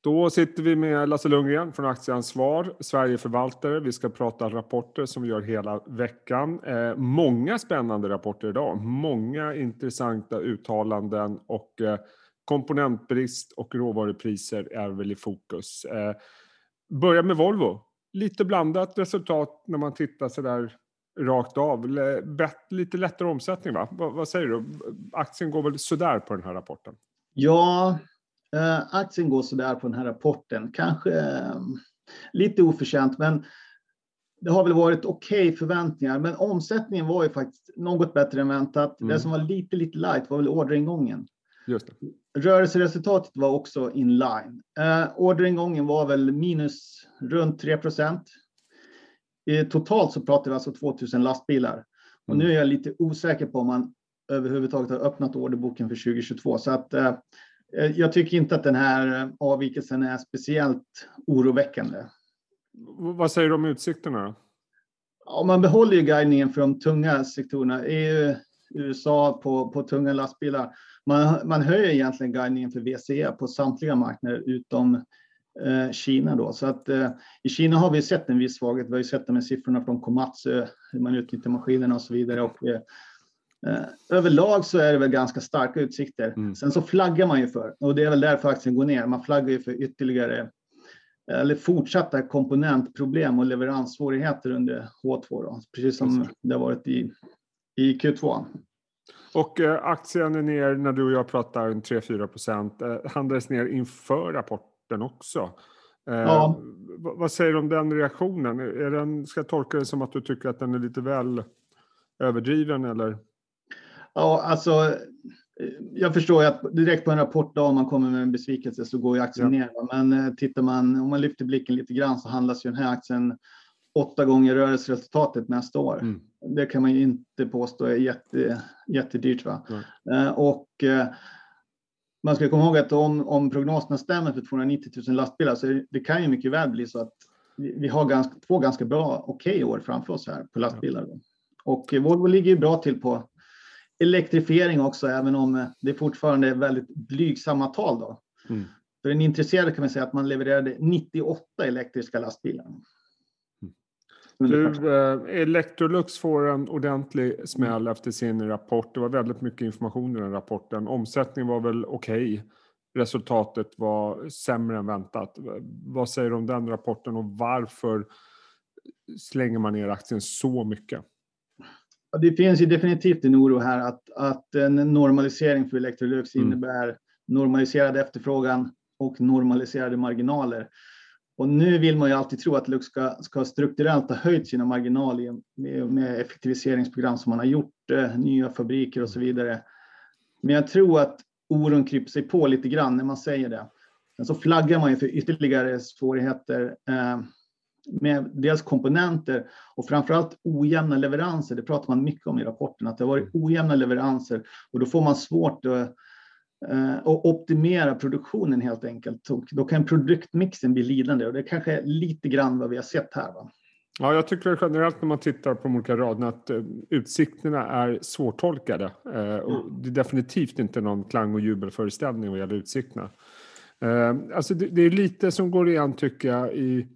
Då sitter vi med Lasse Lundgren från Aktieansvar, Sverigeförvaltare. Vi ska prata rapporter som vi gör hela veckan. Eh, många spännande rapporter idag, många intressanta uttalanden och eh, komponentbrist och råvarupriser är väl i fokus. Eh, börja med Volvo. Lite blandat resultat när man tittar så där rakt av. Lite lättare omsättning va? Vad, vad säger du? Aktien går väl sådär på den här rapporten? Ja, aktien går sådär på den här rapporten. Kanske eh, lite oförtjänt, men det har väl varit okej okay förväntningar. Men omsättningen var ju faktiskt något bättre än väntat. Mm. Det som var lite, lite light var väl orderingången. Just det. Rörelseresultatet var också in line. Eh, orderingången var väl minus runt 3 procent. Totalt så pratar vi alltså 2000 lastbilar. Och nu är jag lite osäker på om man överhuvudtaget har öppnat orderboken för 2022. Så att eh, Eh, jag tycker inte att den här eh, avvikelsen är speciellt oroväckande. Vad säger du om utsikterna? Ja, man behåller ju guidningen för de tunga sektorerna. EU, USA på, på tunga lastbilar. Man, man höjer egentligen guidningen för VCE på samtliga marknader utom eh, Kina. Då. Så att, eh, I Kina har vi sett en viss svaghet. Vi har ju sett det med siffrorna från Komatsu, hur man utnyttjar maskinerna och så vidare. Och, eh, Eh, överlag så är det väl ganska starka utsikter. Mm. Sen så flaggar man ju för, och det är väl därför aktien går ner, man flaggar ju för ytterligare eller fortsatta komponentproblem och leveranssvårigheter under H2, då, precis som det har varit i, i Q2. Och eh, aktien är ner när du och jag pratar 3-4 procent. Eh, handlades ner inför rapporten också. Eh, ja. Vad säger du om den reaktionen? Är den, ska jag tolka det som att du tycker att den är lite väl överdriven eller? Ja, alltså. Jag förstår ju att direkt på en rapport om man kommer med en besvikelse så går ju aktien ja. ner. Men eh, tittar man, om man lyfter blicken lite grann så handlas ju den här aktien åtta gånger rörelseresultatet nästa år. Mm. Det kan man ju inte påstå är jätte, jättedyrt. Va? Mm. Och eh, man ska komma ihåg att om, om prognoserna stämmer för 290 000 lastbilar så det kan ju mycket väl bli så att vi har ganska, två ganska bra, okej okay år framför oss här på lastbilar. Ja. Och Volvo ligger ju bra till på elektrifiering också, även om eh, det fortfarande är väldigt blygsamma tal. Då. Mm. För en intresserad kan man säga att man levererade 98 elektriska lastbilar. Mm. Du, eh, Electrolux får en ordentlig smäll efter sin rapport. Det var väldigt mycket information i den rapporten. Omsättningen var väl okej. Okay. Resultatet var sämre än väntat. Vad säger du om den rapporten och varför slänger man ner aktien så mycket? Det finns ju definitivt en oro här att, att en normalisering för Electrolux mm. innebär normaliserad efterfrågan och normaliserade marginaler. Och nu vill man ju alltid tro att Lux ska, ska strukturellt ha höjt sina marginaler med, med effektiviseringsprogram som man har gjort, eh, nya fabriker och så vidare. Men jag tror att oron kryper sig på lite grann när man säger det. Sen så flaggar man ju för ytterligare svårigheter eh, med dels komponenter och framförallt ojämna leveranser. Det pratar man mycket om i rapporten, att det har varit ojämna leveranser och då får man svårt att, eh, att optimera produktionen helt enkelt. Och då kan produktmixen bli lidande och det kanske är lite grann vad vi har sett här. Va? Ja, jag tycker generellt när man tittar på de olika raderna att uh, utsikterna är svårtolkade. Uh, och det är definitivt inte någon klang och jubelföreställning vad gäller utsikterna. Alltså det, är lite som går igen tycker jag i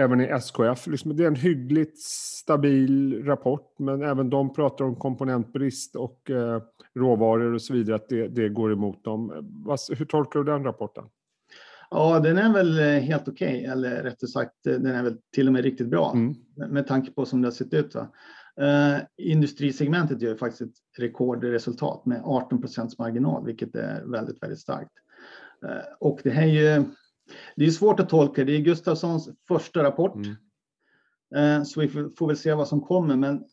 även i SKF. Liksom, det är en hyggligt stabil rapport, men även de pratar om komponentbrist och eh, råvaror och så vidare, att det, det går emot dem. hur tolkar du den rapporten? Ja, den är väl eh, helt okej, okay, eller rättare sagt, eh, den är väl till och med riktigt bra mm. med tanke på som det har sett ut. Va? Uh, industrisegmentet gör faktiskt ett rekordresultat med 18 procents marginal, vilket är väldigt, väldigt starkt. Uh, och det här är ju det är svårt att tolka. Det är Gustafssons första rapport. Mm. Eh, så vi får väl se vad som kommer. Men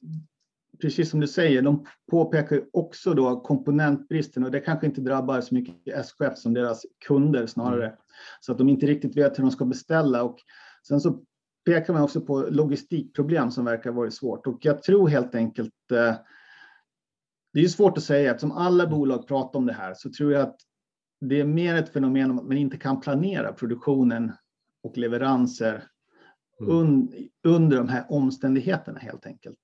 precis som du säger, de påpekar också då komponentbristen och det kanske inte drabbar så mycket SKF som deras kunder snarare. Mm. Så att de inte riktigt vet hur de ska beställa. Och sen så pekar man också på logistikproblem som verkar vara svårt. Och jag tror helt enkelt eh, det är svårt att säga eftersom alla bolag pratar om det här så tror jag att det är mer ett fenomen om att man inte kan planera produktionen och leveranser mm. un, under de här omständigheterna helt enkelt.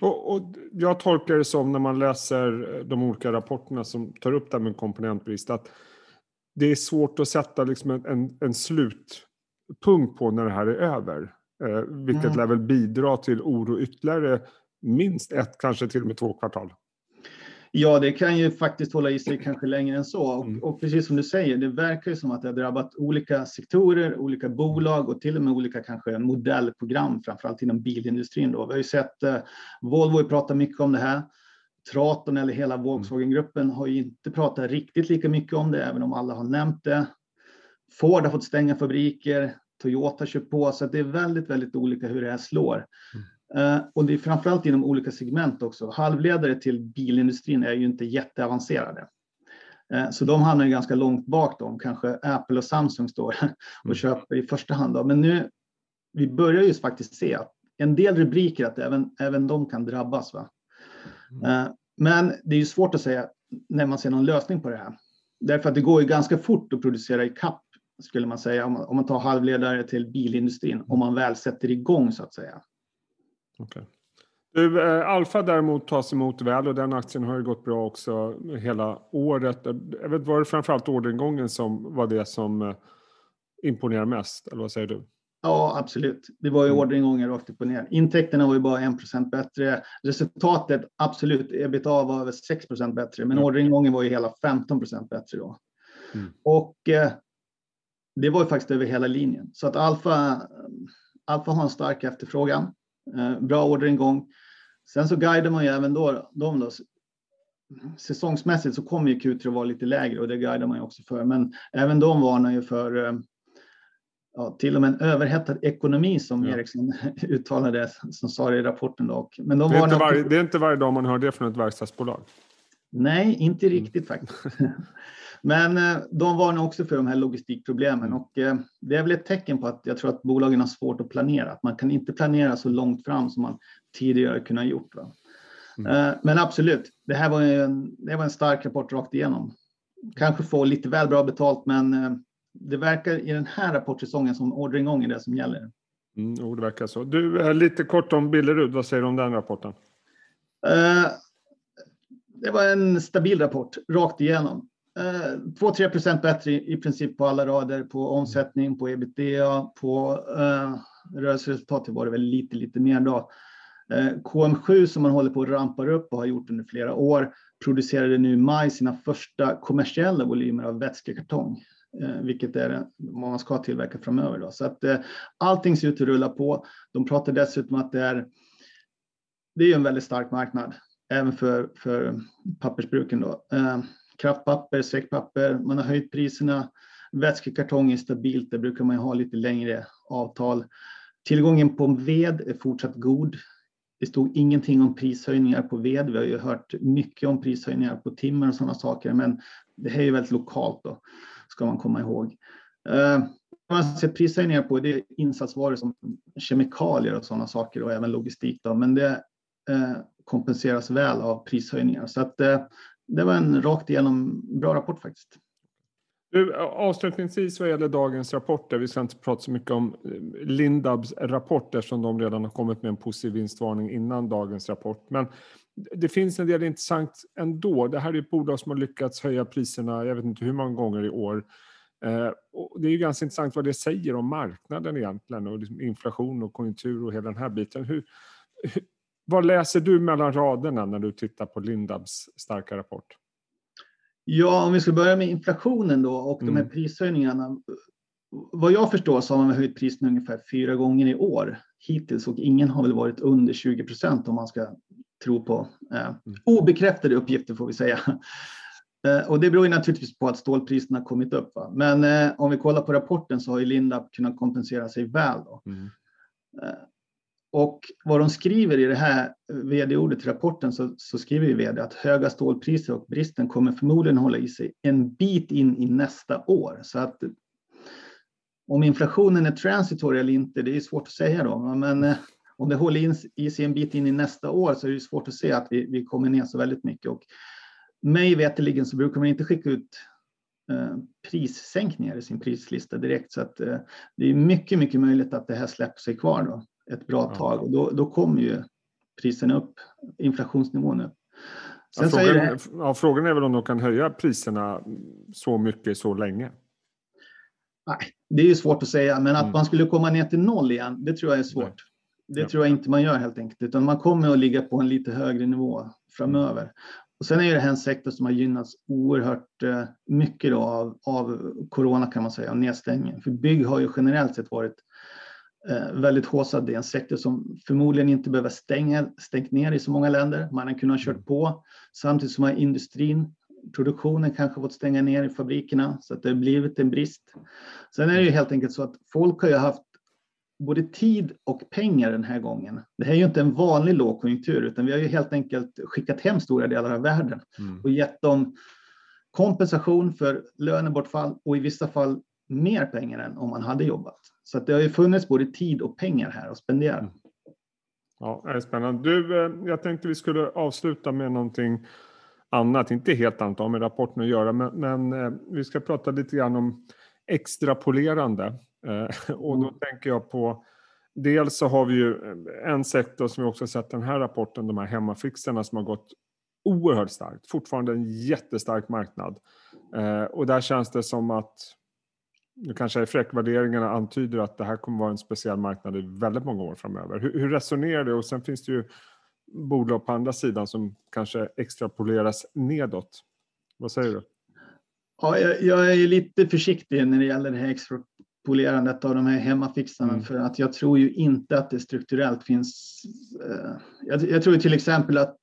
Och, och, jag tolkar det som när man läser de olika rapporterna som tar upp det här med komponentbrist att det är svårt att sätta liksom en, en, en slutpunkt på när det här är över. Eh, vilket mm. lär väl bidra till oro ytterligare minst ett, kanske till och med två kvartal. Ja, det kan ju faktiskt hålla i sig kanske längre än så. Och, mm. och, precis som du säger, det verkar ju som att det har drabbat olika sektorer, olika bolag och till och med olika kanske modellprogram, framförallt inom bilindustrin. Då. Vi har ju sett eh, Volvo pratar mycket om det här. Traton eller hela mm. Volkswagen-gruppen har ju inte pratat riktigt lika mycket om det, även om alla har nämnt det. Ford har fått stänga fabriker, Toyota kör på, så det är väldigt, väldigt olika hur det här slår. Mm. Uh, och det är framförallt inom olika segment också. Halvledare till bilindustrin är ju inte jätteavancerade. Uh, så de hamnar ju ganska långt bak då, kanske Apple och Samsung står och mm. köper i första hand. Då. Men nu, vi börjar ju faktiskt se att en del rubriker att även, även de kan drabbas. Va? Mm. Uh, men det är ju svårt att säga när man ser någon lösning på det här. Därför att det går ju ganska fort att producera i kapp skulle man säga, om man, om man tar halvledare till bilindustrin, om man väl sätter igång så att säga. Okay. Du, eh, Alfa däremot tas emot väl och den aktien har ju gått bra också hela året. Jag vet, var det framförallt orderingången som var det som eh, imponerar mest, eller vad säger du? Ja, absolut. Det var ju mm. orderingången rakt upp och ner. Intäkterna var ju bara 1 bättre. Resultatet, absolut, ebitda var över 6% bättre, men ja. orderingången var ju hela 15% bättre då. Mm. Och eh, det var ju faktiskt över hela linjen. Så att Alfa, Alfa har en stark efterfrågan, bra orderingång. Sen så guidar man ju även då, dem då. Säsongsmässigt så kommer ju Q3 att vara lite lägre och det guidar man ju också för. Men även de varnar ju för eh, ja, till och med en överhettad ekonomi som ja. Ericsson uttalade, som sa det i rapporten. Då. Men de det, är inte varje, det är inte varje dag man hör det från ett verkstadsbolag. Nej, inte riktigt mm. faktiskt. Men eh, de varnar också för de här logistikproblemen och eh, det är väl ett tecken på att jag tror att bolagen har svårt att planera. Att man kan inte planera så långt fram som man tidigare kunnat gjort. Mm. Eh, men absolut, det här var en, det var en stark rapport rakt igenom. Kanske få lite väl bra betalt, men det verkar i den här rapportsäsongen som orderingång är det som gäller. Mm, det verkar så. Du, lite kort om Billerud, vad säger du om den rapporten? det var en stabil rapport rakt igenom. Eh, 2-3 procent bättre i, princip på alla rader, på omsättning, på ebitda, på eh, rörelseresultatet var det väl lite, lite mer då. Eh, KM7 som man håller på att rampa upp och har gjort under flera år producerade nu i maj sina första kommersiella volymer av vätskekartong, eh, vilket är vad man ska tillverka framöver. Då. Så att eh, allting ser ut att rulla på. De pratar dessutom att det är, det är en väldigt stark marknad, även för, för pappersbruken. Då. Eh, Kraftpapper, säckpapper, man har höjt priserna. Vätskekartong är stabilt, där brukar man ha lite längre avtal. Tillgången på ved är fortsatt god. Det stod ingenting om prishöjningar på ved. Vi har ju hört mycket om prishöjningar på timmer och sådana saker, men det här är ju väldigt lokalt då, ska man komma ihåg. Eh, man ser prishöjningar på det är insatsvaror som kemikalier och sådana saker och även logistik. Då, men det eh, kompenseras väl av prishöjningar. Så att, eh, det var en rakt igenom bra rapport faktiskt. Du, avslutningsvis vad gäller dagens rapporter, vi ska inte prata så mycket om eh, Lindabs rapport eftersom de redan har kommit med en positiv vinstvarning innan dagens rapport. Men det finns en del intressant ändå. Det här är ett bolag som har lyckats höja priserna, jag vet inte hur många gånger i år. Eh, och det är ju ganska intressant vad det säger om marknaden egentligen och liksom inflation och konjunktur och hela den här biten. Hur, vad läser du mellan raderna när du tittar på Lindabs starka rapport? Ja, om vi ska börja med inflationen då och mm. de här mm. prishöjningarna. Vad jag förstår så har man höjt priserna ungefär fyra gånger i år hittills och ingen har väl varit under 20 procent om man ska tro på eh, mm. obekräftade uppgifter får vi säga. Eh, och det beror ju naturligtvis på att stålpriserna kommit upp. Va? Men eh, om vi kollar på rapporten så har ju Lindab kunnat kompensera sig väl. Då. Mm. Och vad de skriver i det här vd-ordet i rapporten så, så skriver ju vd att höga stålpriser och bristen kommer förmodligen hålla i sig en bit in i nästa år. Så att om inflationen är transitory eller inte, det är svårt att säga då. Men eh, om det håller in, i sig en bit in i nästa år så är det svårt att se att vi, vi kommer ner så väldigt mycket. Och mig veterligen så brukar man inte skicka ut eh, prissänkningar i sin prislista direkt. Så att, eh, det är mycket, mycket möjligt att det här släpper sig kvar då ett bra tag och då, då kommer ju priserna upp, inflationsnivån upp. Ja, frågan, det... ja, frågan är väl om de kan höja priserna så mycket så länge? Nej, det är ju svårt att säga, men att mm. man skulle komma ner till noll igen, det tror jag är svårt. Nej. Det ja. tror jag inte man gör helt enkelt, utan man kommer att ligga på en lite högre nivå framöver. Och sen är det här en sektor som har gynnats oerhört eh, mycket av, av corona kan man säga, och nedstängningen. För bygg har ju generellt sett varit väldigt håsad. Det är en sektor som förmodligen inte behöver stänga, stängt ner i så många länder. Man har kunnat kört på samtidigt som har industrin, produktionen kanske fått stänga ner i fabrikerna så att det har blivit en brist. Sen är det ju helt enkelt så att folk har ju haft både tid och pengar den här gången. Det här är ju inte en vanlig lågkonjunktur, utan vi har ju helt enkelt skickat hem stora delar av världen mm. och gett dem kompensation för lönebortfall och i vissa fall mer pengar än om man hade jobbat. Så att det har ju funnits både tid och pengar här att spendera. Mm. Ja, det är spännande. Du, eh, jag tänkte vi skulle avsluta med någonting annat, inte helt annat, har med rapporten att göra, men, men eh, vi ska prata lite grann om extrapolerande. Eh, och då mm. tänker jag på, dels så har vi ju en sektor som vi också sett i den här rapporten, de här hemmafixarna som har gått oerhört starkt, fortfarande en jättestark marknad. Och där känns det som att nu kanske är fräckvärderingarna antyder att det här kommer vara en speciell marknad i väldigt många år framöver. Hur, hur resonerar du? Och sen finns det ju bolag på andra sidan som kanske extrapoleras nedåt. Vad säger du? Ja, jag, jag är lite försiktig när det gäller det här extrapolerandet av de här hemmafixarna mm. för att jag tror ju inte att det strukturellt finns. Eh, jag, jag tror till exempel att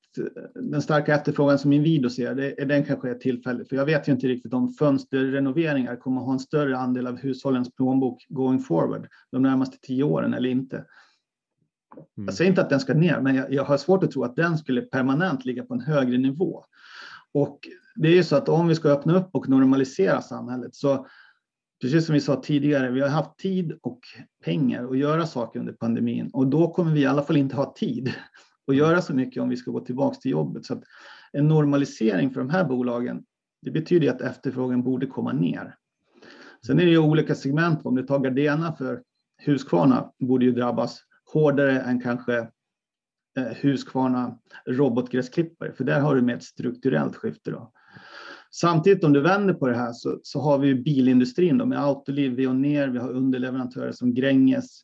den starka efterfrågan som Inwido ser, det, den kanske är tillfällig. För jag vet ju inte riktigt om fönsterrenoveringar kommer att ha en större andel av hushållens plånbok going forward de närmaste tio åren eller inte. Mm. Jag säger inte att den ska ner, men jag, jag, har svårt att tro att den skulle permanent ligga på en högre nivå. Och det är ju så att om vi ska öppna upp och normalisera samhället så precis som vi sa tidigare, vi har haft tid och pengar att göra saker under pandemin och då kommer vi i alla fall inte ha tid och göra så mycket om vi ska gå tillbaka till jobbet. Så att en normalisering för de här bolagen, det betyder att efterfrågan borde komma ner. Sen är det ju olika segment. Om du tar Gardena för Husqvarna borde ju drabbas hårdare än kanske eh, Husqvarna robotgräsklippare, för där har du med ett strukturellt skifte. Då. Samtidigt om du vänder på det här så, så har vi bilindustrin då, med Autoliv, Veoneer, vi har underleverantörer som Gränges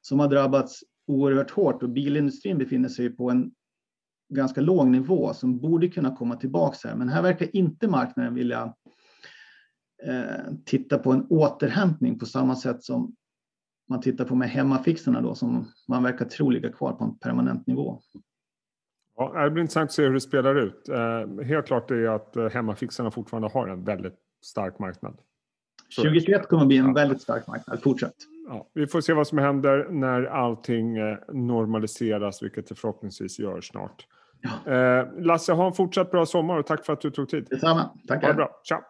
som har drabbats oerhört hårt och bilindustrin befinner sig på en ganska låg nivå som borde kunna komma tillbaka här. Men här verkar inte marknaden vilja eh, titta på en återhämtning på samma sätt som man tittar på med hemmafixarna då som man verkar tro ligger kvar på en permanent nivå. Ja, det blir intressant att se hur det spelar ut. Eh, helt klart är att eh, hemmafixarna fortfarande har en väldigt stark marknad. 2021 kommer att bli en väldigt stark marknad fortsatt ja, vi får se vad som händer när allting eh, normaliseras, vilket det förhoppningsvis gör snart. Ja. Eh, Lasse, ha en fortsatt bra sommar och tack för att du tog tid. Detsamma. Tackar. Ha det bra. Ciao.